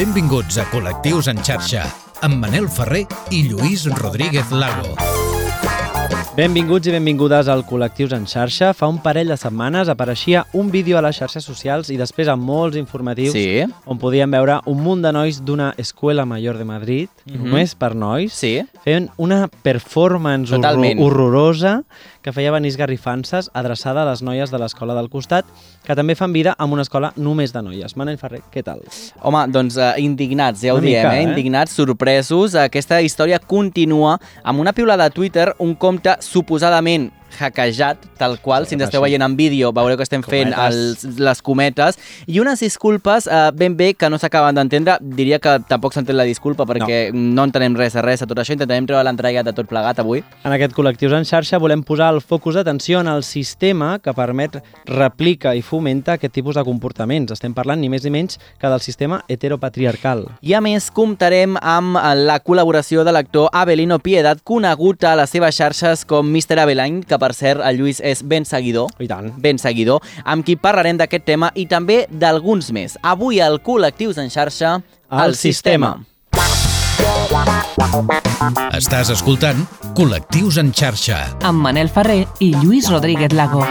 Benvinguts a Col·lectius en xarxa, amb Manel Ferrer i Lluís Rodríguez Lago. Benvinguts i benvingudes al Col·lectius en xarxa. Fa un parell de setmanes apareixia un vídeo a les xarxes socials i després a molts informatius Sí. on podíem veure un munt de nois d'una Escuela Mayor de Madrid, Mhm. només per nois, Sí. fent una performance horror horrorosa que feia venir esgarrifances adreçada a les noies de l'escola del costat, que també fan vida amb una escola només de noies. Manel Ferrer, què tal? Home, doncs uh, indignats, ja ho Una diem, mica, eh? eh? Indignats, sorpresos. Aquesta història continua amb una piulada a Twitter, un compte suposadament hackejat, tal qual, si ens esteu veient en vídeo veureu que estem fent els, les cometes, i unes disculpes uh, ben bé que no s'acaben d'entendre, diria que tampoc s'entén la disculpa perquè no. no entenem res de res de tot això, intentarem treure l'entrega de tot plegat avui. En aquest Col·lectius en xarxa volem posar el focus d'atenció en el sistema que permet, replica i fomenta aquest tipus de comportaments. Estem parlant ni més ni menys que del sistema heteropatriarcal. I a més comptarem amb la col·laboració de l'actor Abelino Piedad, conegut a les seves xarxes com Mr. Abelain, que per cert el Lluís és ben seguidor, I tant. ben seguidor, amb qui parlarem d'aquest tema i també d'alguns més. Avui al Col·lectius en xarxa, El sistema. Estàs escoltant Col·lectius en xarxa. amb Manel Ferrer i Lluís Rodríguez Lago.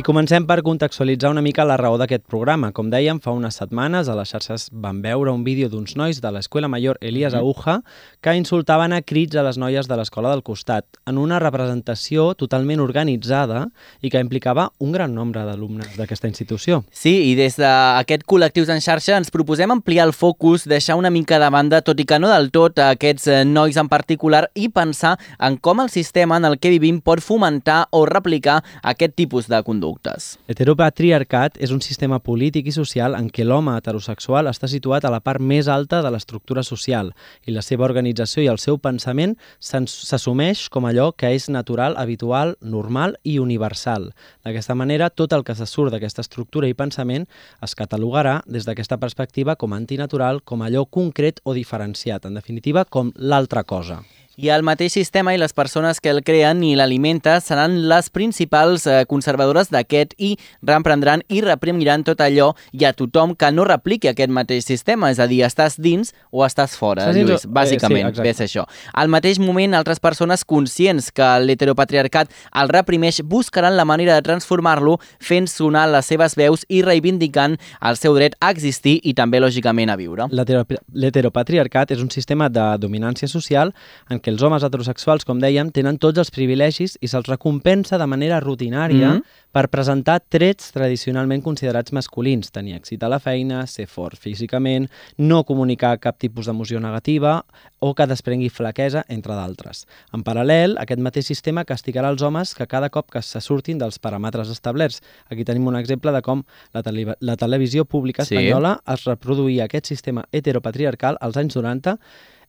I comencem per contextualitzar una mica la raó d'aquest programa. Com dèiem, fa unes setmanes a les xarxes van veure un vídeo d'uns nois de l'Escola Mayor Elias Aguja que insultaven a crits a les noies de l'escola del costat en una representació totalment organitzada i que implicava un gran nombre d'alumnes d'aquesta institució. Sí, i des d'aquest Col·lectius en xarxa ens proposem ampliar el focus, deixar una mica de banda, tot i que no del tot, a aquests eh, nois en particular i pensar en com el sistema en el que vivim pot fomentar o replicar aquest tipus de conductes. Heteropatriarcat és un sistema polític i social en què l'home heterosexual està situat a la part més alta de l'estructura social i la seva organització i el seu pensament s'assumeix com allò que és natural, habitual, normal i universal. D'aquesta manera, tot el que se surt d'aquesta estructura i pensament es catalogarà des d'aquesta perspectiva com antinatural, com allò concret o diferenciat, en definitiva, com l'altra cosa. I el mateix sistema i les persones que el creen i l'alimenta seran les principals eh, conservadores d'aquest i reprendran i reprimiran tot allò i a tothom que no repliqui aquest mateix sistema, és a dir, estàs dins o estàs fora, Estàs o- Lluís, eh, bàsicament, sí, ves això. Al mateix moment, altres persones conscients que l'heteropatriarcat el reprimeix buscaran la manera de transformar-lo fent sonar les seves veus i reivindicant el seu dret a existir i també, lògicament, a viure. L'hetero- L'heteropatriarcat és un sistema de dominància social en què els homes heterosexuals, com dèiem, tenen tots els privilegis i se'ls recompensa de manera rutinària Mhm. per presentar trets tradicionalment considerats masculins, tenir èxit a la feina, ser fort físicament, no comunicar cap tipus d'emoció negativa o que desprengui flaquesa, entre d'altres. En paral·lel, aquest mateix sistema castigarà els homes que cada cop que se surtin dels paràmetres establerts. Aquí tenim un exemple de com la, tele la televisió pública Sí. espanyola es reproduïa aquest sistema heteropatriarcal als anys 90,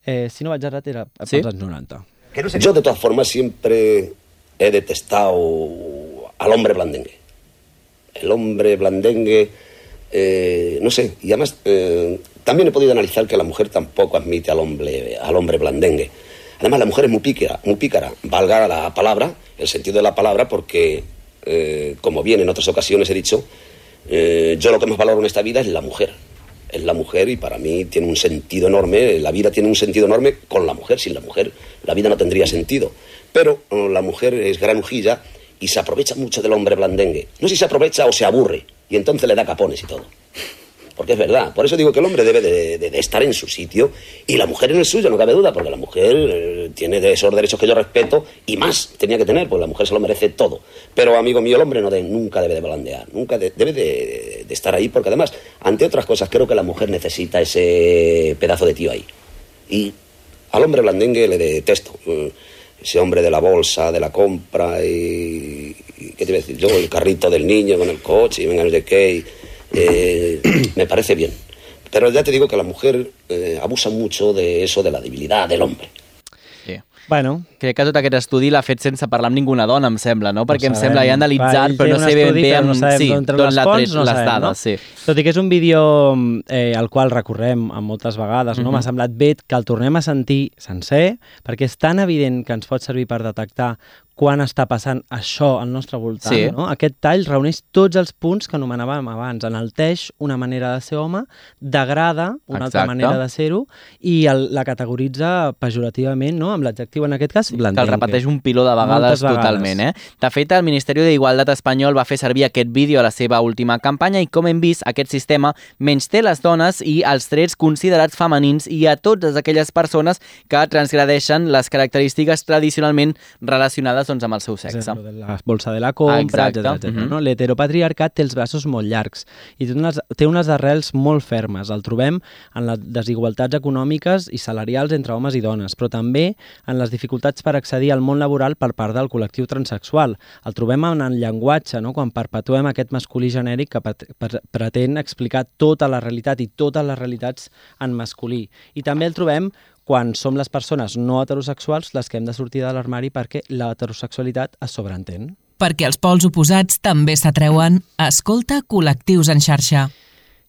eh, si no vaig errat era pels Sí? anys 90. Yo, de todas formas, siempre he detestado al hombre blandengue. El hombre blandengue, eh, no sé, y además eh, también he podido analizar que la mujer tampoco admite al hombre, al hombre blandengue. Además, la mujer es muy pícara, muy pícara, valga la palabra, el sentido de la palabra, porque, eh, como bien en otras ocasiones he dicho, eh, yo lo que más valoro en esta vida es la mujer. Es la mujer y para mí tiene un sentido enorme, la vida tiene un sentido enorme con la mujer. Sin la mujer la vida no tendría sentido. Pero eh, la mujer es granujilla y se aprovecha mucho del hombre blandengue. No sé si se aprovecha o se aburre y entonces le da capones y todo. Porque es verdad. Por eso digo que el hombre debe de, estar en su sitio y la mujer en el suyo, no cabe duda, porque la mujer eh, tiene esos derechos que yo respeto y más tenía que tener, pues la mujer se lo merece todo. Pero, amigo mío, el hombre no nunca debe de blandear, nunca de- debe de, estar ahí, porque además, ante otras cosas, creo que la mujer necesita ese pedazo de tío ahí. Y al hombre blandengue le detesto. eh, Ese hombre de la bolsa, de la compra y, ¿Qué te iba a decir? Yo, el carrito del niño con el coche y venga qué. y, eh, me parece bien. Pero ya te digo que la mujer eh, abusa mucho de eso, de la debilidad del hombre. Bueno, Crec que tot aquest estudi l'ha fet sense parlar amb ninguna dona, em sembla, no? Perquè em sabem. sembla, he analitzat, ell però no sé ben bé... però no amb- sabem sí, d'on les fonts, no les sabem, dades, no? sí. Tot i que és un vídeo eh, al qual recorrem a moltes vegades, no? M'ha semblat bé que el tornem a sentir sencer, perquè és tan evident que ens pot servir per detectar quan està passant això al nostre voltant. Sí. No? Aquest tall reuneix tots els punts que anomenàvem abans. Enalteix una manera de ser home, degrada una altra Exacte. manera de ser-ho i el, la categoritza pejorativament, no? amb l'adjectiu en aquest cas, que el repeteix un piló de vegades, vegades. totalment. Eh? De fet, el Ministeri d'Igualtat espanyol va fer servir aquest vídeo a la seva última campanya i, com hem vist, aquest sistema menys té les dones i els trets considerats femenins i a totes aquelles persones que transgradeixen les característiques tradicionalment relacionades doncs, amb el seu sexe. de la bolsa de la compra, etc. etc. Mhm. no? L'heteropatriarcat té els braços molt llargs i té unes, té unes arrels molt fermes. El trobem en les desigualtats econòmiques i salarials entre homes i dones, però també en les dificultats per accedir al món laboral per part del col·lectiu transexual. El trobem en el llenguatge, no? quan perpetuem aquest masculí genèric que pretén explicar tota la realitat i totes les realitats en masculí. I també el trobem quan som les persones no heterosexuals les que hem de sortir de l'armari perquè l'heterosexualitat es sobreentén. Perquè els pols oposats també s'atreuen, escolta col·lectius en xarxa.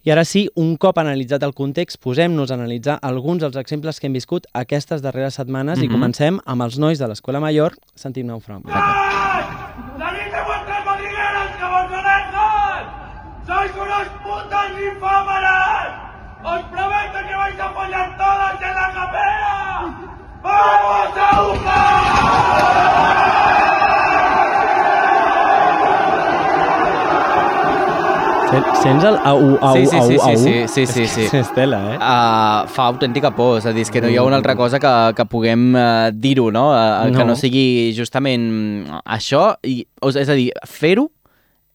I ara sí, un cop analitzat el context, posem-nos a analitzar alguns dels exemples que hem viscut aquestes darreres setmanes i Mhm. comencem amb els nois de l'Escola Major sentint-ne un front. ¡Salid de vuestras madrigueras, caballonejas! ¡Sois unos putos infámaras! ¡Os prometo que vais a follar todas en la capea! ¡Vamos a jugar! Sents el au, au, Sí, sí, au, sí, sí, au? sí, sí, sí, sí. És tela, eh? Uh, fa autèntica por, és a dir, que no hi ha una altra cosa que, que puguem uh, dir-ho, no? Uh, Que No. no sigui justament mm, això, i, o, és a dir, fer-ho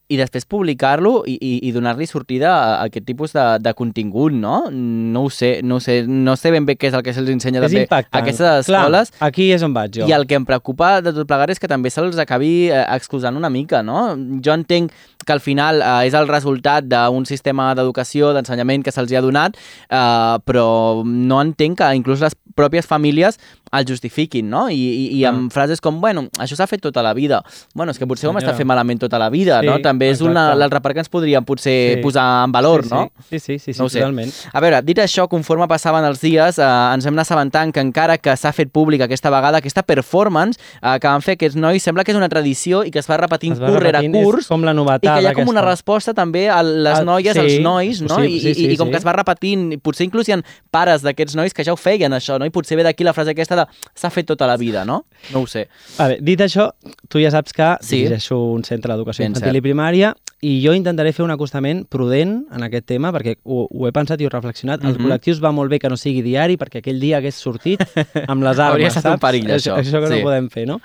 i després publicar-lo i, i, i donar-li sortida a, a aquest tipus de, de contingut, no? No ho sé, no ho sé, no sé ben bé què és el que se'ls ensenya És també impactant. a aquestes Clar, escoles, aquí és on vaig jo. i el que em preocupa de tot plegat és que també se'ls acabi eh, exclusant una mica, no? Jo entenc que al final eh, és el resultat d'un sistema d'educació, d'ensenyament que se'ls ha donat, eh, però no entenc que inclús les pròpies famílies el justifiquin, no? I, i, i amb frases com, bueno, això s'ha fet tota la vida. Bueno, és que potser ho hem estat fent malament tota la vida, Sí, no? També és una exacte. part que ens podríem potser Sí. posar en valor, sí, no? Sí, sí, sí, sí, No sé. totalment. A veure, dit això, conforme passaven els dies, eh, ens hem anat assabentant que encara que s'ha fet públic aquesta vegada, aquesta performance eh, que van fer aquests nois, sembla que és una tradició i que es va repetint Es va curt rere curs, com la i novetat que hi ha com una resposta també a les Ah, noies, sí, als nois, no? sí, I, sí, i, sí, i com sí. que es va repetint, i potser inclús hi ha pares d'aquests nois que ja ho feien, això, no? I potser ve d'aquí la frase aquesta s'ha fet tota la vida, no? No ho sé. A veure, dit això, tu ja saps que Sí. dirigeixo un centre d'educació infantil cert. i primària i jo intentaré fer un acostament prudent en aquest tema perquè ho, ho he pensat i ho he reflexionat. El Mhm. col·lectiu es va molt bé que no sigui diari perquè aquell dia hagués sortit amb les armes, Hauria estat un perill, això. Això que Sí. no podem fer, no?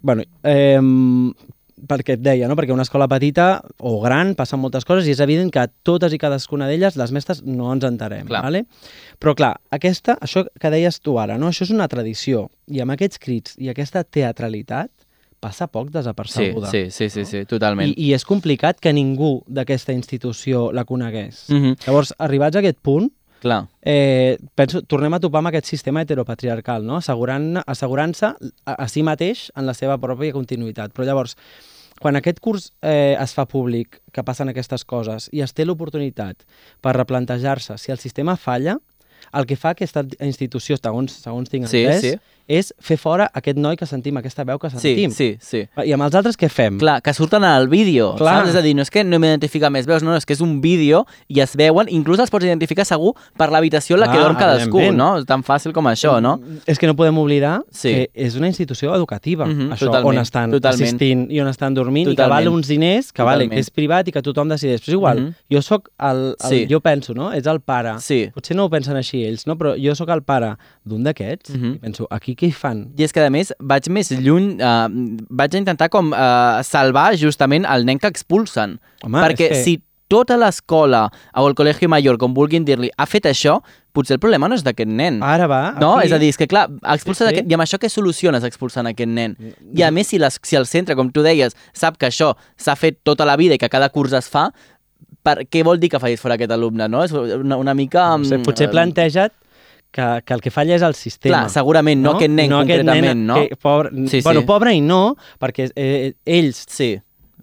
Bueno, eh, perquè et deia, no? perquè una escola petita o gran passen moltes coses i és evident que totes i cadascuna d'elles les mestres no ens entarem. Clar. Vale? Però clar, aquesta, això que deies tu ara, no? això és una tradició i amb aquests crits i aquesta teatralitat passa poc Sí, desapercebuda. sí, sí, sí, sí, totalment. I, I és complicat que ningú d'aquesta institució la conegués. Mhm. Llavors, arribats a aquest punt, Clar. eh, penso, tornem a topar amb aquest sistema heteropatriarcal, no? assegurant-se assegurant a, a si mateix en la seva pròpia continuïtat. Però llavors, quan aquest curs eh, es fa públic, que passen aquestes coses, i es té l'oportunitat per replantejar-se si el sistema falla, el que fa aquesta institució, segons, segons tinc Sí, entès, sí. És fer fora aquest noi que sentim, aquesta veu que Sí, sentim. sí, sí. I amb els altres què fem? Clar, que surten al vídeo, Clar. saps? És a dir, no és que no m'identifica més veus, no, no, és que és un vídeo i es veuen, inclús els pots identificar segur per l'habitació en la que Clar, dorm cadascú, no? És tan fàcil com això, no? És que no podem oblidar Sí. que és una institució educativa, Mhm, això, totalment, on estan totalment. assistint i on estan dormint, i que Totalment. val uns diners, que, vale, Totalment. que és privat i que tothom decideix. Però és igual, Mhm. jo sóc el, el... Sí. Jo penso, no? Ets el pare. Sí. Potser no ho pensen així ells, no? Però jo sóc el pare d'un d'aquests Mhm. i penso, aquí què hi fan? I és que, a més, vaig més lluny, eh, vaig intentar com eh, salvar justament el nen que expulsen. Home, Perquè que- si tota l'escola o el col·legi major, com vulguin dir-li, ha fet això, potser el problema no és d'aquest nen. Ara va, No, aquí... és a dir, és que clar, expulsa Sí, sí. I amb això què soluciones expulsant aquest nen? I a més, si, les, si el centre, com tu deies, sap que això s'ha fet tota la vida i que cada curs es fa, per, què vol dir que facis fora aquest alumne, no? És una, una mica... No sé, mm, potser eh, planteja't que, que el que falla és el sistema. Clar, segurament, no aquest nen concretament, no? Que, pobre, Sí, sí. bueno, pobre i no, perquè eh, ells Sí,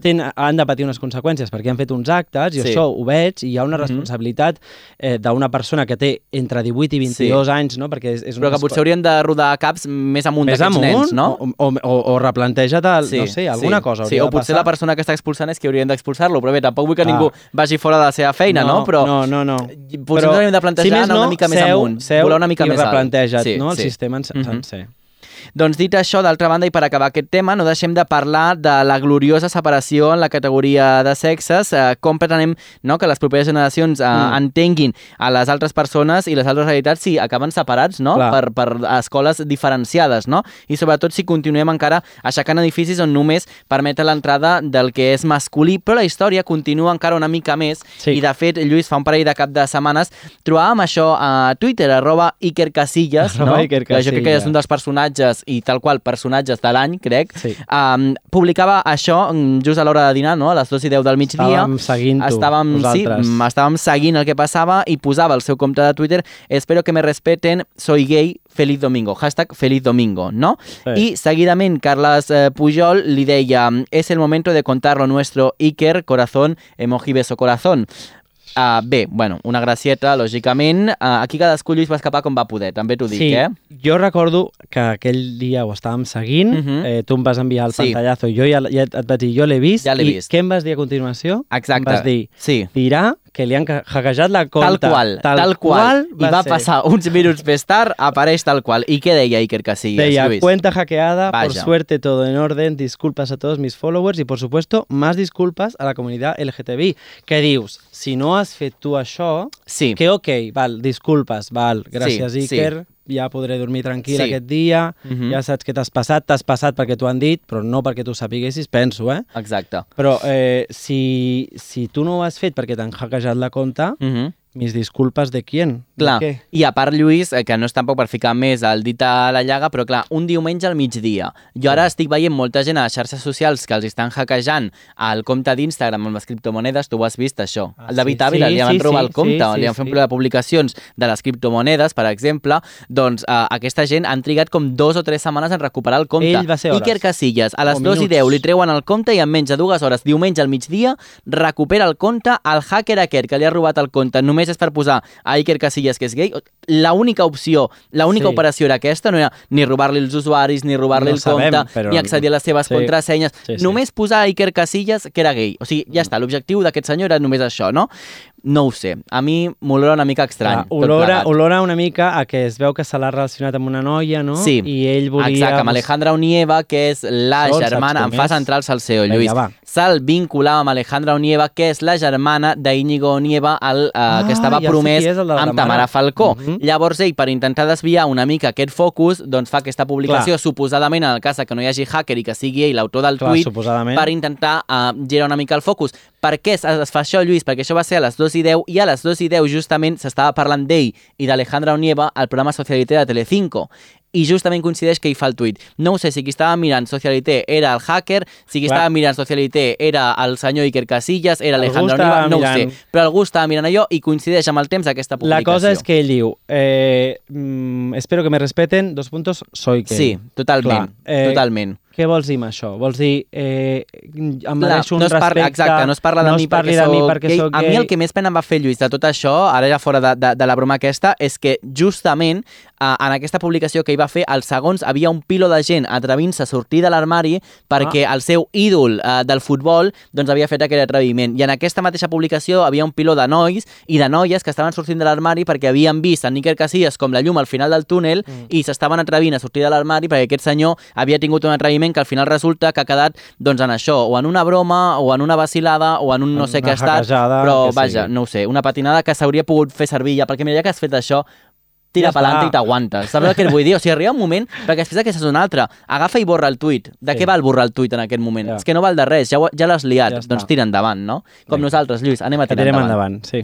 ten, han de patir unes conseqüències perquè han fet uns actes, i Sí. això ho veig, i hi ha una Mhm. responsabilitat eh, d'una persona que té entre 18 i 22 anys, no? Perquè és, és però que potser haurien de rodar caps més amunt més d'aquests nens, no? o, o, o, o replanteja't, el, no sé, alguna cosa Sí, o potser passar. la persona que està expulsant és que haurien d'expulsar-lo, però bé, tampoc vull que Clar. ningú vagi fora de la seva feina, no? Però no, no, no. potser ens hauríem de plantejar si més anar no, una mica més seu, amunt, seu volar una mica i més alt. replanteja't, Sí, no? El sí. sistema en Mhm. sencer. Doncs dit això, d'altra banda, i per acabar aquest tema, no deixem de parlar de la gloriosa separació en la categoria de sexes, eh, com pretenem no, que les properes generacions eh, Mm. entenguin a les altres persones i les altres realitats si acaben separats no? Clar. per, per escoles diferenciades, no? I sobretot si continuem encara aixecant edificis on només permeten l'entrada del que és masculí, però la història continua encara una mica més Sí. i de fet, Lluís, fa un parell de cap de setmanes trobàvem això a Twitter, arroba Iker Casillas, Arroba no? Iker que això crec que és Casillas. un dels personatges i tal qual personatges de l'any, crec, Sí. um, publicava això mm, just a l'hora de dinar, no? a les 2 i 10 del migdia. Estàvem seguint-ho, estàvem, sí, vosaltres. mm, estàvem seguint el que passava i posava el seu compte de Twitter espero que me respeten, soy gay, feliz domingo, hashtag feliz domingo, no? Sí. I seguidament Carles eh, Pujol li deia és el momento de contar lo nuestro, Iker, corazón, emoji beso corazón. Uh, bé, bueno, una gracieta, lògicament. Uh, aquí cadascú, Lluís, va escapar com va poder, també t'ho dic, sí, eh? jo recordo que aquell dia ho estàvem seguint, Mhm. eh, tu em vas enviar el Sí. pantallazo, jo ja, ja et vaig dir, jo l'he vist, Ja l'he i vist. què em vas dir a continuació? Exacte. Em vas dir, Sí. dirà que li han hackejat la Tal compte. qual, tal, qual. I va ser. passar uns minuts més tard, apareix tal qual. I què deia Iker Casillas, Deia, Lluís? cuenta hackeada, por Vaya. suerte todo en orden, disculpas a todos mis followers y por supuesto más disculpas a la comunidad LGTBI. Què dius? Si no has fet tu això, Sí. que ok, val, disculpes, val, gràcies Sí, sí. Ja podré dormir tranquil Sí. aquest dia, Mhm. ja saps que t'has passat, t'has passat perquè t'ho han dit, però no perquè tu sapiguessis, penso, eh? Exacte. Però eh, si, si tu no ho has fet perquè t'han hackejat la compte, Uh -huh. Mis disculpes de quién? Clar, De què? i a part, Lluís, eh, que no és tampoc per ficar més el dit a la llaga, però clar, un diumenge al migdia. Jo ara estic veient molta gent a les xarxes socials que els estan hackejant al compte d'Instagram amb les criptomonedes, tu ho has vist, això. Ah, el David sí, Ávila sí, li van sí, robar sí, el compte, sí, sí, li han fet sí. de publicacions de les criptomonedes, per exemple, doncs eh, aquesta gent han trigat com dos o tres setmanes en recuperar el compte. Ell va ser hores. Iker Casillas, a les O 2 i minuts. 10 li treuen el compte i en menys de dues hores, diumenge al migdia, recupera el compte, el hacker aquest que li ha robat el compte només és per posar a Iker Casillas que és gay, la única opció, la única Sí. operació era aquesta, no era ni robar-li els usuaris, ni robar-li No el sabem, compte, però- ni accedir a les seves Sí. contrasenyes, Sí, sí. només posar a Iker Casillas que era gay. O sigui, ja està, l'objectiu d'aquest senyor era només això, no? No ho sé, a mi m'olora una mica estrany. Tot olora, olora una mica a que es veu que se l'ha relacionat amb una noia, no? Sí. I ell volia... Exacte, amb Alejandra Unieva, que és la saps germana... Em fas entrar al salseo, Vinga, Lluís. va. Se'l vinculava amb Alejandra Unieva, que és la germana d'Iñigo Unieva, el, uh, Ah, que estava ja promès la amb. Tamara Falcó. Mhm. Llavors ell, per intentar desviar una mica aquest focus, doncs fa aquesta publicació, Clar. suposadament en el cas que no hi hagi hacker i que sigui ell l'autor del Clar, tuit, suposadament. per intentar uh, girar una mica el focus. Per què es, es fa això, Lluís? Perquè això va ser a les 2 i 10 i a les 2 i 10 justament s'estava parlant d'ell i d'Alejandra Unieva al programa Socialité de Telecinco i justament coincideix que hi fa el tuit. No ho sé si qui estava mirant Socialité era el hacker, si qui Clar. estava mirant Socialité era el senyor Iker Casillas, era estava Unieva, no ho mirant. sé. Però algú estava mirant allò i coincideix amb el temps d'aquesta La publicació. cosa és que ell diu, eh, mm, espero que me respeten, dos puntos, soy gay. Sí, totalment, Clar, eh, totalment. Què vols dir amb això? Vols dir, eh, em mereixo un no es parla, respecte... exacte, no es parla de no mi perquè de mi perquè gay. A mi el que més pena em va fer, Lluís, de tot això, ara ja fora de, de, de la broma aquesta, és que justament eh, en aquesta publicació que hi va fer, als segons havia un pilo de gent atrevint-se a sortir de l'armari perquè el seu ídol eh, del futbol doncs havia fet aquell atreviment. I en aquesta mateixa publicació havia un pilo de nois i de noies que estaven sortint de l'armari perquè havien vist en Iker Casillas com la llum al final del túnel Mm. i s'estaven atrevint a sortir de l'armari perquè aquest senyor havia tingut un atreviment que al final resulta que ha quedat doncs, en això, o en una broma, o en una vacilada, o en un no sé què ha estat, però vaja, sigui. no ho sé, una patinada que s'hauria pogut fer servir ja, perquè mira, ja que has fet això, tira Ja està. i t'aguantes. Saps el que et vull dir? O sigui, arriba un moment, perquè després aquesta és una altra. Agafa i borra el tuit. De Sí. què val borrar el tuit en aquest moment? Ja. És que no val de res, ja, ho- ja l'has liat. Ja està. doncs tira endavant, no? Com Vinga. nosaltres, Lluís, anem a tirar endavant. endavant, sí.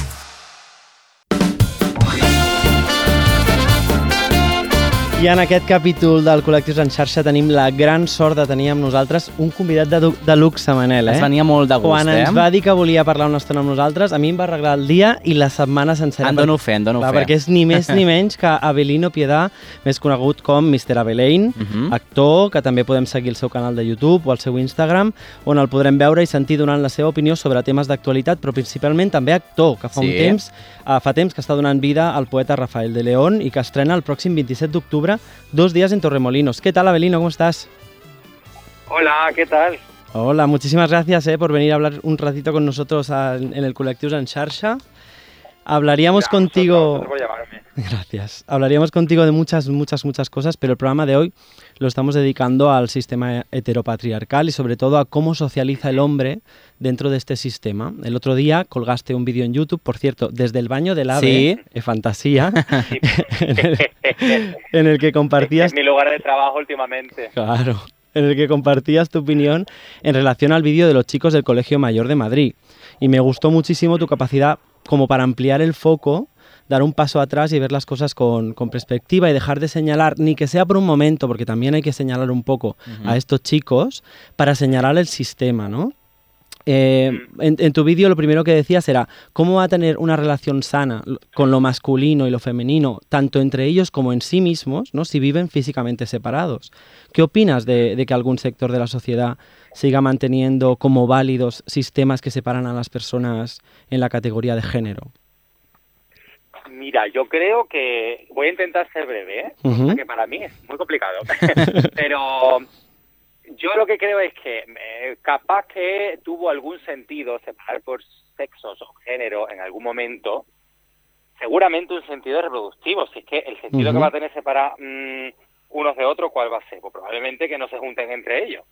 I en aquest capítol del Col·lectius en xarxa tenim la gran sort de tenir amb nosaltres un convidat de, de luxe, Manel, eh? Es venia molt de gust, Quan eh? ens va dir que volia parlar una estona amb nosaltres, a mi em va arreglar el dia i la setmana sencera. En dono fe, en dono Clar, fe. perquè és ni més ni menys que Avelino Piedà, més conegut com Mr. Abelain, Mhm. actor, que també podem seguir el seu canal de YouTube o el seu Instagram, on el podrem veure i sentir donant la seva opinió sobre temes d'actualitat, però principalment també actor, que fa Sí. un temps, uh, fa temps que està donant vida al poeta Rafael de León i que estrena el pròxim 27 d'octubre dos días en Torremolinos. ¿Qué tal, Avelino? ¿Cómo estás? Hola, ¿qué tal? Hola, muchísimas gracias eh, por venir a hablar un ratito con nosotros a- en el Colectivos en Xarxa. Hablaríamos Ya, contigo... vosotros- vosotros. Gracias. Hablaríamos contigo de muchas, muchas, muchas cosas, pero el programa de hoy lo estamos dedicando al sistema heteropatriarcal y sobre todo a cómo socializa el hombre dentro de este sistema. El otro día colgaste un vídeo en YouTube, por cierto, desde el baño del ave, Sí. eh, fantasía, en, el, en el que compartías Es mi lugar de trabajo últimamente. Claro, en el que compartías tu opinión en relación al vídeo de los chicos del Colegio Mayor de Madrid. Y me gustó muchísimo tu capacidad como para ampliar el foco, dar un paso atrás y ver las cosas con, con perspectiva y dejar de señalar, ni que sea por un momento, porque también hay que señalar un poco a estos chicos para señalar el sistema, ¿no? Eh, en, en tu vídeo lo primero que decías era cómo va a tener una relación sana con lo masculino y lo femenino, tanto entre ellos como en sí mismos, ¿no? si viven físicamente separados. ¿Qué opinas de, de que algún sector de la sociedad siga manteniendo como válidos sistemas que separan a las personas en la categoría de género? Mira, yo creo que voy a intentar ser breve, ¿eh? Que para mí es muy complicado. Pero yo lo que creo es que eh, capaz que tuvo algún sentido separar por sexos o género en algún momento, seguramente un sentido reproductivo. Si es que el sentido que va a tener separar mm, unos de otros, ¿cuál va a ser? Pues probablemente que no se junten entre ellos.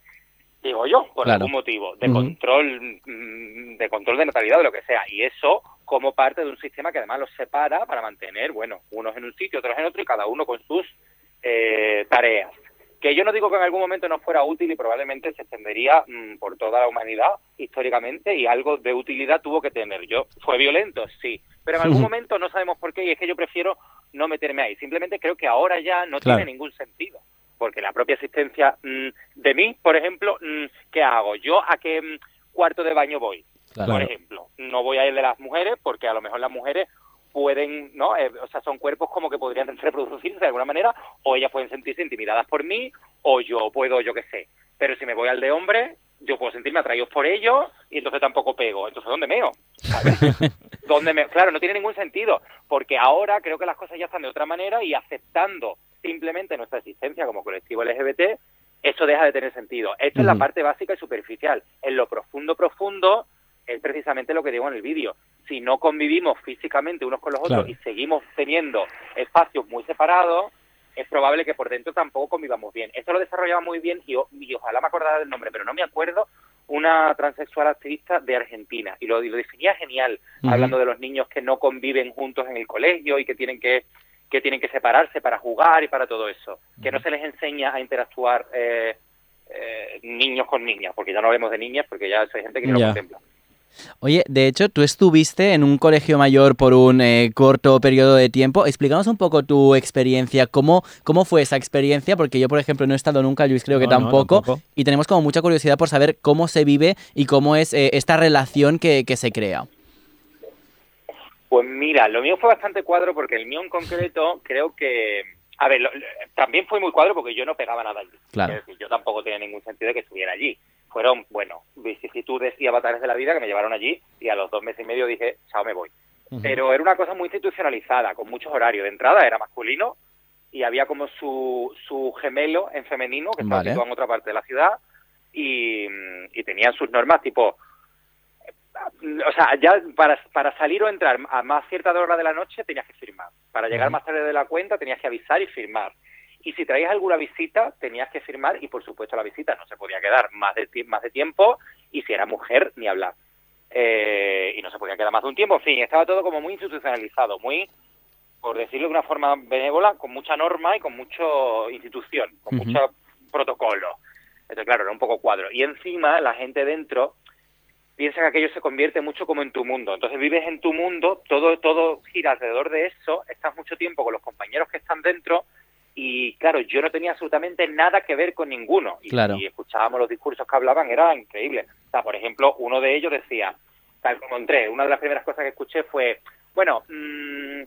Digo yo, por Claro. algún motivo, de control, mm, de control de natalidad, de lo que sea. Y eso como parte de un sistema que además los separa para mantener, bueno, unos en un sitio, otros en otro y cada uno con sus eh, tareas. Que yo no digo que en algún momento no fuera útil y probablemente se extendería mm, por toda la humanidad históricamente y algo de utilidad tuvo que tener. Yo fue violento, sí, pero en algún momento no sabemos por qué y es que yo prefiero no meterme ahí. Simplemente creo que ahora ya no Claro. tiene ningún sentido. Porque la propia existencia mm, de mí, por ejemplo, mm, ¿qué hago? ¿Yo a qué mm, cuarto de baño voy? Claro. Por ejemplo, no voy a ir de las mujeres porque a lo mejor las mujeres pueden, ¿no? Eh, o sea, son cuerpos como que podrían reproducirse de alguna manera, o ellas pueden sentirse intimidadas por mí, o yo puedo, yo qué sé. Pero si me voy al de hombre, yo puedo sentirme atraído por ellos y entonces tampoco pego. Entonces, ¿dónde meo? ¿Dónde me... Claro, no tiene ningún sentido, porque ahora creo que las cosas ya están de otra manera y aceptando simplemente nuestra existencia como colectivo LGBT, eso deja de tener sentido. Esto es la parte básica y superficial. En lo profundo, profundo, es precisamente lo que digo en el vídeo. Si no convivimos físicamente unos con los otros y seguimos teniendo espacios muy separados, es probable que por dentro tampoco convivamos bien. Esto lo desarrollaba muy bien y, y ojalá me acordara del nombre, pero no me acuerdo, una transexual activista de Argentina. Y lo, y lo definía genial, hablando de los niños que no conviven juntos en el colegio y que tienen que que tienen que separarse para jugar y para todo eso. Que no se les enseña a interactuar eh, eh, niños con niñas, porque ya no hablemos de niñas, porque ya hay gente que no lo contempla. Oye, de hecho, tú estuviste en un colegio mayor por un eh, corto periodo de tiempo. Explícanos un poco tu experiencia, cómo, cómo fue esa experiencia, porque yo, por ejemplo, no he estado nunca, Luis creo que no, tampoco, y tenemos como mucha curiosidad por saber cómo se vive y cómo es eh, esta relación que, que se crea. Pues mira, lo mío fue bastante cuadro porque el mío en concreto creo que... A ver, lo- lo- también fue muy cuadro porque yo no pegaba nada allí. Claro. Es decir, yo tampoco tenía ningún sentido de que estuviera allí. Fueron, bueno, vicisitudes y avatares de la vida que me llevaron allí y a los dos meses y medio dije, chao, me voy. Pero era una cosa muy institucionalizada, con muchos horarios. De entrada era masculino y había como su, su gemelo en femenino que estaba Vale. situado en otra parte de la ciudad y, y tenían sus normas tipo o sea, ya para, para salir o entrar a más cierta hora de la noche tenías que firmar. Para llegar más tarde de la cuenta tenías que avisar y firmar. Y si traías alguna visita, tenías que firmar y por supuesto la visita no se podía quedar más de, más de tiempo y si era mujer, ni hablar. Eh, y no se podía quedar más de un tiempo. En fin, estaba todo como muy institucionalizado, muy, por decirlo de una forma benévola, con mucha norma y con mucho institución, con mucho protocolo. Entonces, claro, era un poco cuadro. Y encima la gente dentro piensa que aquello se convierte mucho como en tu mundo. Entonces vives en tu mundo, todo, todo gira alrededor de eso, estás mucho tiempo con los compañeros que están dentro Y claro, yo no tenía absolutamente nada que ver con ninguno. Y, Claro. y escuchábamos los discursos que hablaban, era increíble. O sea, por ejemplo, uno de ellos decía, tal como entré, una de las primeras cosas que escuché fue, bueno, mm,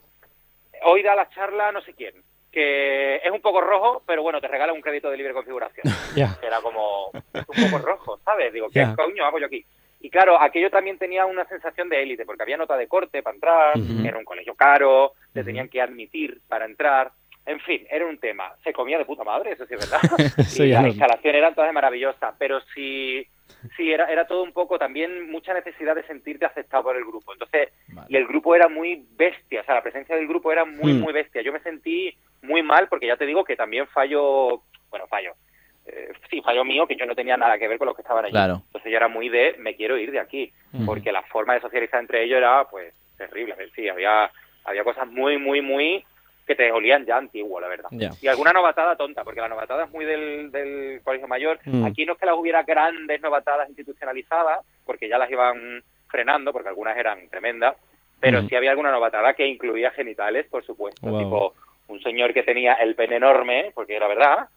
hoy da la charla no sé quién, que es un poco rojo, pero bueno, te regala un crédito de libre configuración. Era como, es un poco rojo, ¿sabes? Digo, ¿qué coño hago yo aquí? Y claro, aquello también tenía una sensación de élite, porque había nota de corte para entrar, era un colegio caro, te tenían que admitir para entrar. En fin, era un tema. Se comía de puta madre, eso sí es verdad. Eso y no- instalaciones eran todas maravillosas, pero sí, sí era, era todo un poco también mucha necesidad de sentirte aceptado por el grupo. Entonces, y el grupo era muy bestia, o sea, la presencia del grupo era muy, Mm. muy bestia. Yo me sentí muy mal porque ya te digo que también fallo, bueno, fallo. Eh, sí, fallo mío que yo no tenía nada que ver con los que estaban allí. Claro. Entonces yo era muy de, me quiero ir de aquí, Ujú. porque la forma de socializar entre ellos era, pues, terrible. Sí, había, había cosas muy, muy, muy que te olían ya antiguo, la verdad. Y alguna novatada tonta, porque la novatada es muy del, del colegio mayor. Mm. Aquí no es que las hubiera grandes novatadas institucionalizadas, porque ya las iban frenando, porque algunas eran tremendas, pero Mm. sí había alguna novatada que incluía genitales, por supuesto, Wow. tipo un señor que tenía el pene enorme, porque era verdad,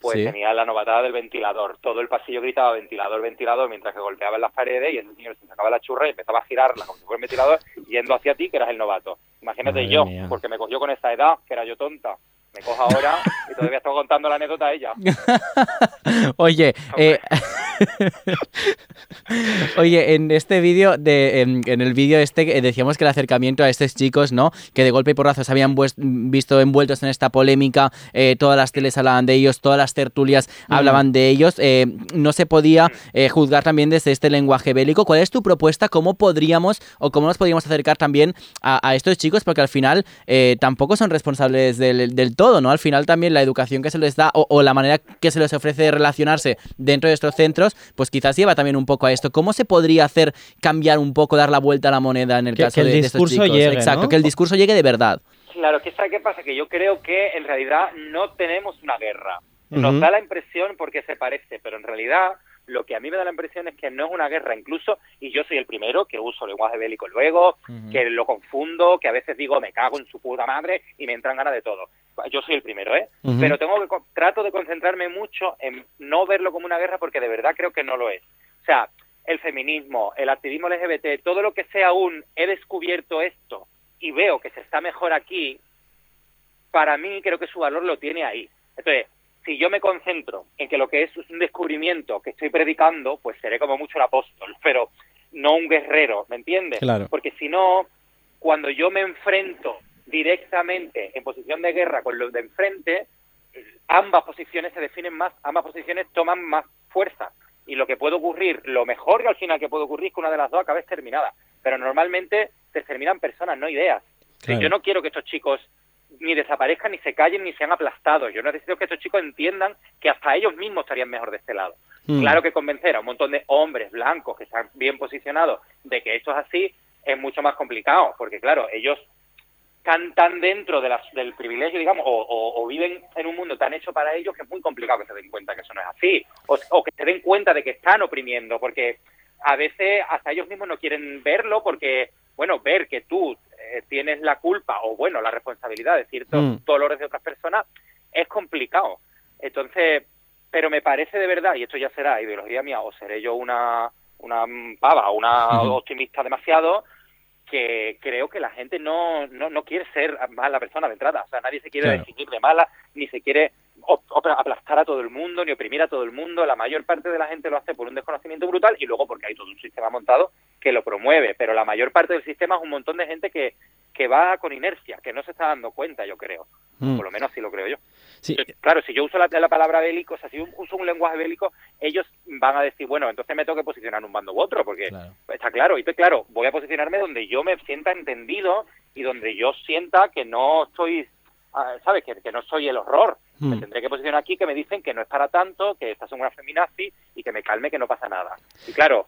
pues Sí. tenía la novatada del ventilador. Todo el pasillo gritaba ventilador, ventilador, mientras que golpeaba en las paredes y ese señor se sacaba la churra y empezaba a girarla como si fuera un ventilador, yendo hacia ti, que eras el novato. Imagínate Madre yo, mía. porque me cogió con esa edad, que era yo tonta. Me coja ahora y todavía estoy contando la anécdota a ella. Oye, eh, oye, en este vídeo, de, en, en el vídeo este, eh, decíamos que el acercamiento a estos chicos, ¿no? Que de golpe y porrazo se habían visto envueltos en esta polémica, eh, todas las teles hablaban de ellos, todas las tertulias hablaban de ellos, eh, no se podía eh, juzgar también desde este lenguaje bélico. ¿Cuál es tu propuesta? ¿Cómo podríamos o cómo nos podríamos acercar también a, a estos chicos? Porque al final tampoco son responsables del, del todo, ¿no? Al final también la educación que se les da o, o la manera que se les ofrece de relacionarse dentro de estos centros, pues quizás lleva también un poco a esto. ¿Cómo se podría hacer cambiar un poco, dar la vuelta a la moneda en el Que- caso que el de, de estos discurso chicos? llegue, Exacto, ¿no? que el discurso llegue de verdad. Claro, que ¿sabes qué pasa? Que yo creo que en realidad no tenemos una guerra. Nos da la impresión porque se parece, pero en realidad lo que a mí me da la impresión es que no es una guerra incluso, y yo soy el primero que uso lenguaje bélico luego, que lo confundo, que a veces digo me cago en su puta madre y me entran ganas de todo. Yo soy el primero, ¿eh? Pero tengo que trato de concentrarme mucho en no verlo como una guerra porque de verdad creo que no lo es. O sea, el feminismo, el activismo LGBT, todo lo que sea un he descubierto esto y veo que se está mejor aquí, para mí creo que su valor lo tiene ahí. Entonces, si yo me concentro en que lo que es un descubrimiento que estoy predicando, pues seré como mucho el apóstol, pero no un guerrero, ¿me entiendes? Claro. Porque si no, cuando yo me enfrento directamente en posición de guerra con los de enfrente, ambas posiciones se definen más, ambas posiciones toman más fuerza. Y lo que puede ocurrir, lo mejor que al final que puede ocurrir es que una de las dos acabe exterminada. Pero normalmente se exterminan personas, no ideas. Claro. Yo no quiero que estos chicos ni desaparezcan, ni se callen, ni sean aplastados. Yo necesito que estos chicos entiendan que hasta ellos mismos estarían mejor de este lado. Mm. Claro que convencer a un montón de hombres blancos que están bien posicionados de que esto es así es mucho más complicado, porque claro, ellos están tan dentro de las- del privilegio, digamos, o, o- o viven en un mundo tan hecho para ellos que es muy complicado que se den cuenta que eso no es así, o, o que se den cuenta de que están oprimiendo, porque a veces hasta ellos mismos no quieren verlo porque, bueno, ver que tú eh, tienes la culpa o, bueno, la responsabilidad de ciertos Mm. dolores de otras personas es complicado. Entonces, pero me parece de verdad, y esto ya será ideología mía, o seré yo una, una pava, una optimista demasiado, que creo que la gente no, no, no quiere ser mala persona de entrada. O sea, nadie se quiere Claro. definir de mala, ni se quiere aplastar a todo el mundo, ni oprimir a todo el mundo. La mayor parte de la gente lo hace por un desconocimiento brutal y luego porque hay todo un sistema montado que lo promueve. Pero la mayor parte del sistema es un montón de gente que, que va con inercia, que no se está dando cuenta, yo creo. Mm. Por lo menos así lo creo yo. Sí, Claro, si yo uso la, la palabra bélico, o sea, si yo uso un lenguaje bélico, ellos van a decir, bueno, entonces me tengo que posicionar en un bando u otro, porque Claro. está claro. Y claro, voy a posicionarme donde yo me sienta entendido y donde yo sienta que no estoy, ¿sabes? Que, que no soy el horror. Me Mm. tendré que posicionar aquí que me dicen que no es para tanto, que estas son una feminazi y que me calme, que no pasa nada. Y claro,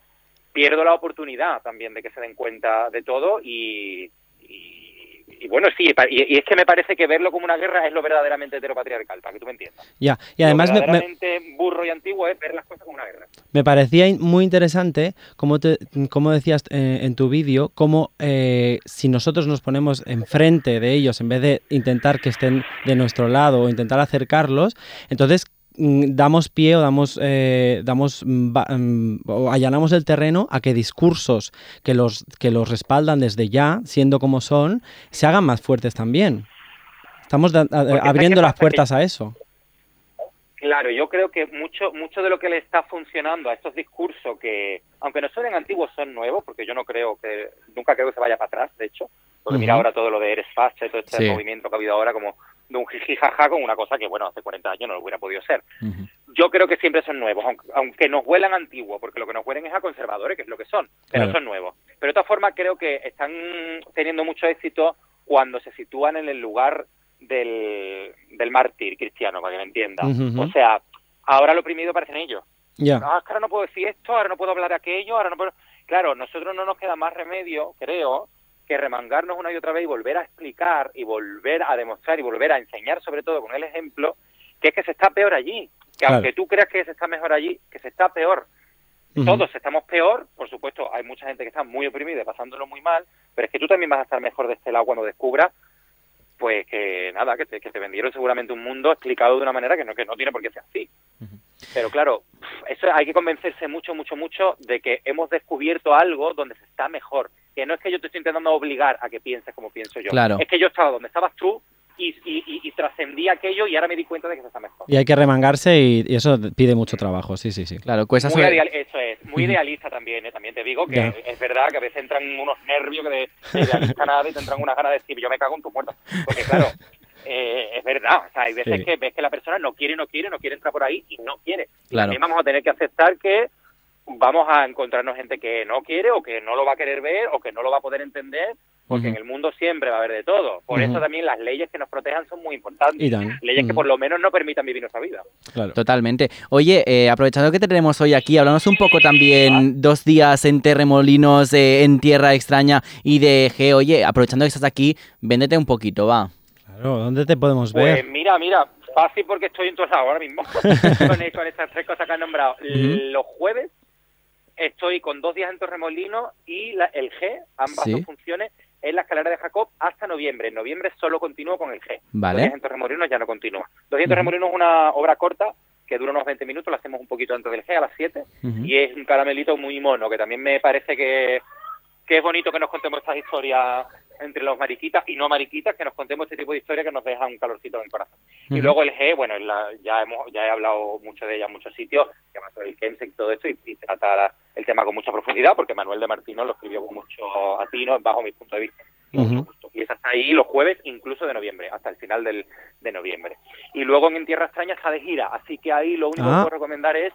pierdo la oportunidad también de que se den cuenta de todo y, y, y bueno, sí, y, y es que me parece que verlo como una guerra es lo verdaderamente heteropatriarcal, para que tú me entiendas. Ya, y además lo me, me- verdaderamente burro y antiguo es ver las cosas como una guerra. Me parecía muy interesante, como, te, como decías eh, en tu vídeo, cómo eh, si nosotros nos ponemos enfrente de ellos en vez de intentar que estén de nuestro lado o intentar acercarlos, entonces mm, damos pie o damos, eh, damos mm, o allanamos el terreno a que discursos que los, que los respaldan desde ya, siendo como son, se hagan más fuertes también. Estamos da- a- ¿sabes abriendo las puertas a eso. Claro, yo creo que mucho mucho de lo que le está funcionando a estos discursos que, aunque no suenen antiguos, son nuevos, porque yo no creo que, nunca creo que se vaya para atrás, de hecho, porque mira ahora todo lo de eres facha y todo este Sí. movimiento que ha habido ahora como de un jiji jaja con una cosa que, bueno, hace 40 años no lo hubiera podido ser. Yo creo que siempre son nuevos, aunque, aunque nos huelan antiguos, porque lo que nos huelen es a conservadores, que es lo que son, pero Claro. son nuevos. Pero de todas formas creo que están teniendo mucho éxito cuando se sitúan en el lugar del, del mártir cristiano, para que me entienda. O sea, ahora lo oprimido parecen ellos. Ya. Ah, ahora no puedo decir esto, ahora no puedo hablar de aquello, ahora no puedo... Claro, nosotros no nos queda más remedio, creo, que remangarnos una y otra vez y volver a explicar y volver a demostrar y volver a enseñar, sobre todo con el ejemplo, que es que se está peor allí. Que Claro. aunque tú creas que se está mejor allí, que se está peor. Todos estamos peor, por supuesto, hay mucha gente que está muy oprimida, pasándolo muy mal, pero es que tú también vas a estar mejor de este lado cuando descubras, pues que nada, que te, que te vendieron seguramente un mundo explicado de una manera que no, que no tiene por qué ser así. Pero claro, eso hay que convencerse mucho, mucho, mucho de que hemos descubierto algo donde se está mejor. Que no es que yo te estoy intentando obligar a que pienses como pienso yo. Claro. Es que yo estaba donde estabas tú y, y, y- y trascendí aquello y ahora me di cuenta de que se está mejor. Y hay que remangarse y, y eso pide mucho trabajo, sí, sí, sí. Claro, cuesta Muy ideal- eso es, muy idealista también, ¿eh? también te digo que es verdad que a veces entran unos nervios que de, de idealista nada y te entran unas ganas de decir yo me cago en tu muerto. Porque claro, eh, es verdad, o sea, hay veces Sí. que ves que la persona no quiere, no quiere, no quiere entrar por ahí y no quiere. Y Claro. también vamos a tener que aceptar que vamos a encontrarnos gente que no quiere o que no lo va a querer ver o que no lo va a poder entender porque en el mundo siempre va a haber de todo. Por eso también las leyes que nos protejan son muy importantes. Y. Leyes que por lo menos no permitan vivir nuestra vida. Claro. Totalmente. Oye, eh, aprovechando que te tenemos hoy aquí, hablamos un poco también dos días en Terremolinos, eh, en Tierra Extraña y de G. Oye, aprovechando que estás aquí, véndete un poquito, va. Claro, ¿dónde te podemos Pues ver? mira, mira, fácil porque estoy en todos lados ahora mismo con, con estas tres cosas que han nombrado. Los jueves estoy con dos días en Torremolinos y la- el G, ambas Sí. dos funciones, en la escalera de Jacob hasta noviembre. En noviembre solo continúo con el G. Vale. Dos días en Torremolinos ya no continúa. Dos días en Torremolinos es una obra corta que dura unos 20 minutos, la hacemos un poquito antes del G, a las 7, y es un caramelito muy mono, que también me parece que, que es bonito que nos contemos estas historias entre los mariquitas y no mariquitas, que nos contemos este tipo de historias que nos dejan un calorcito en el corazón. Y luego el G, bueno, la- ya hemos ya he hablado mucho de ella en muchos sitios, que más sobre el Kemsek y todo esto, y, y trata el tema con mucha profundidad, porque Manuel de Martino lo escribió con mucho atino, bajo mi punto de vista. Y es hasta ahí los jueves, incluso de noviembre, hasta el final del, de noviembre. Y luego en Tierra Extraña está de gira, así que ahí lo único Ah. que puedo recomendar es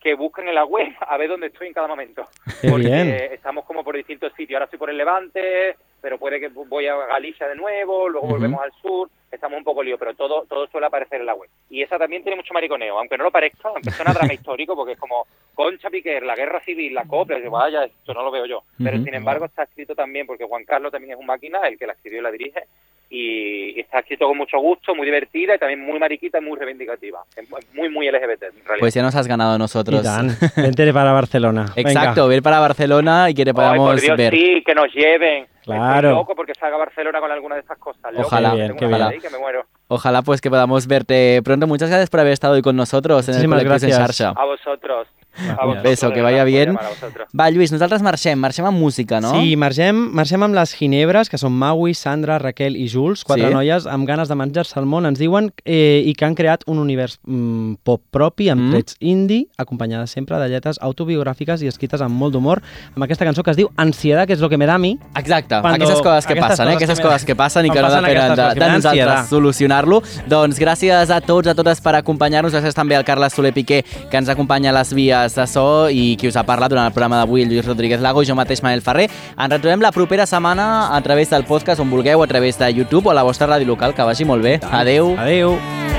que busquen en la web a ver dónde estoy en cada momento. Porque bien. estamos como por distintos sitios. Ahora estoy por el Levante, pero puede que voy a Galicia de nuevo, luego volvemos al sur, estamos un poco lío, pero todo todo suele aparecer en la web. Y esa también tiene mucho mariconeo, aunque no lo parezca, aunque suena drama histórico, porque es como Concha Piquer, la guerra civil, la copla, y vaya, esto no lo veo yo. Pero sin embargo está escrito también, porque Juan Carlos también es un máquina, el que la escribió y la dirige, y y está escrito con mucho gusto, muy divertida y también muy mariquita y muy reivindicativa. Muy, muy LGBT, en realidad. Pues ya nos has ganado nosotros. Vente para Barcelona. Venga. Exacto, ver para Barcelona y que te Ay, podamos por Dios, ver. sí, que nos lleven. Claro. Estoy loco porque salga a Barcelona con alguna de estas cosas. Loco, Ojalá, bien, ahí que me muero. Ojalá pues que podamos verte pronto. Muchas gracias por haber estado hoy con nosotros en el Muchísimas en gracias. xarxa. A vosotros. A Un vosotros, beso, que vaya bien. Va, Lluís, nosaltres marxem, marxem amb música, no? Sí, marxem, marxem amb les Ginebres, que són Maui, Sandra, Raquel i Jules, quatre Sí. noies amb ganes de menjar-se el món, ens diuen, eh, i que han creat un univers mm, pop propi, amb Mm. trets indie, acompanyades sempre de lletres autobiogràfiques i escrites amb molt d'humor, amb aquesta cançó que es diu Ansiedad, que és lo que me da a mi. Exacte, Cuando- aquestes coses que aquestes passen, eh? aquestes que coses que passen i que no depenen de, de nosaltres solucionar-lo. Doncs gràcies a tots, a totes per acompanyar-nos, gràcies també al Carles Soler Piqué, que ens acompanya a les vies de so i qui us ha parlat durant el programa d'avui, Lluís Rodríguez Lago i jo mateix, Manel Ferrer. Ens retrobem la propera setmana a través del podcast on vulgueu, a través de YouTube o a la vostra ràdio local. Que vagi molt bé. Adeu. Adeu.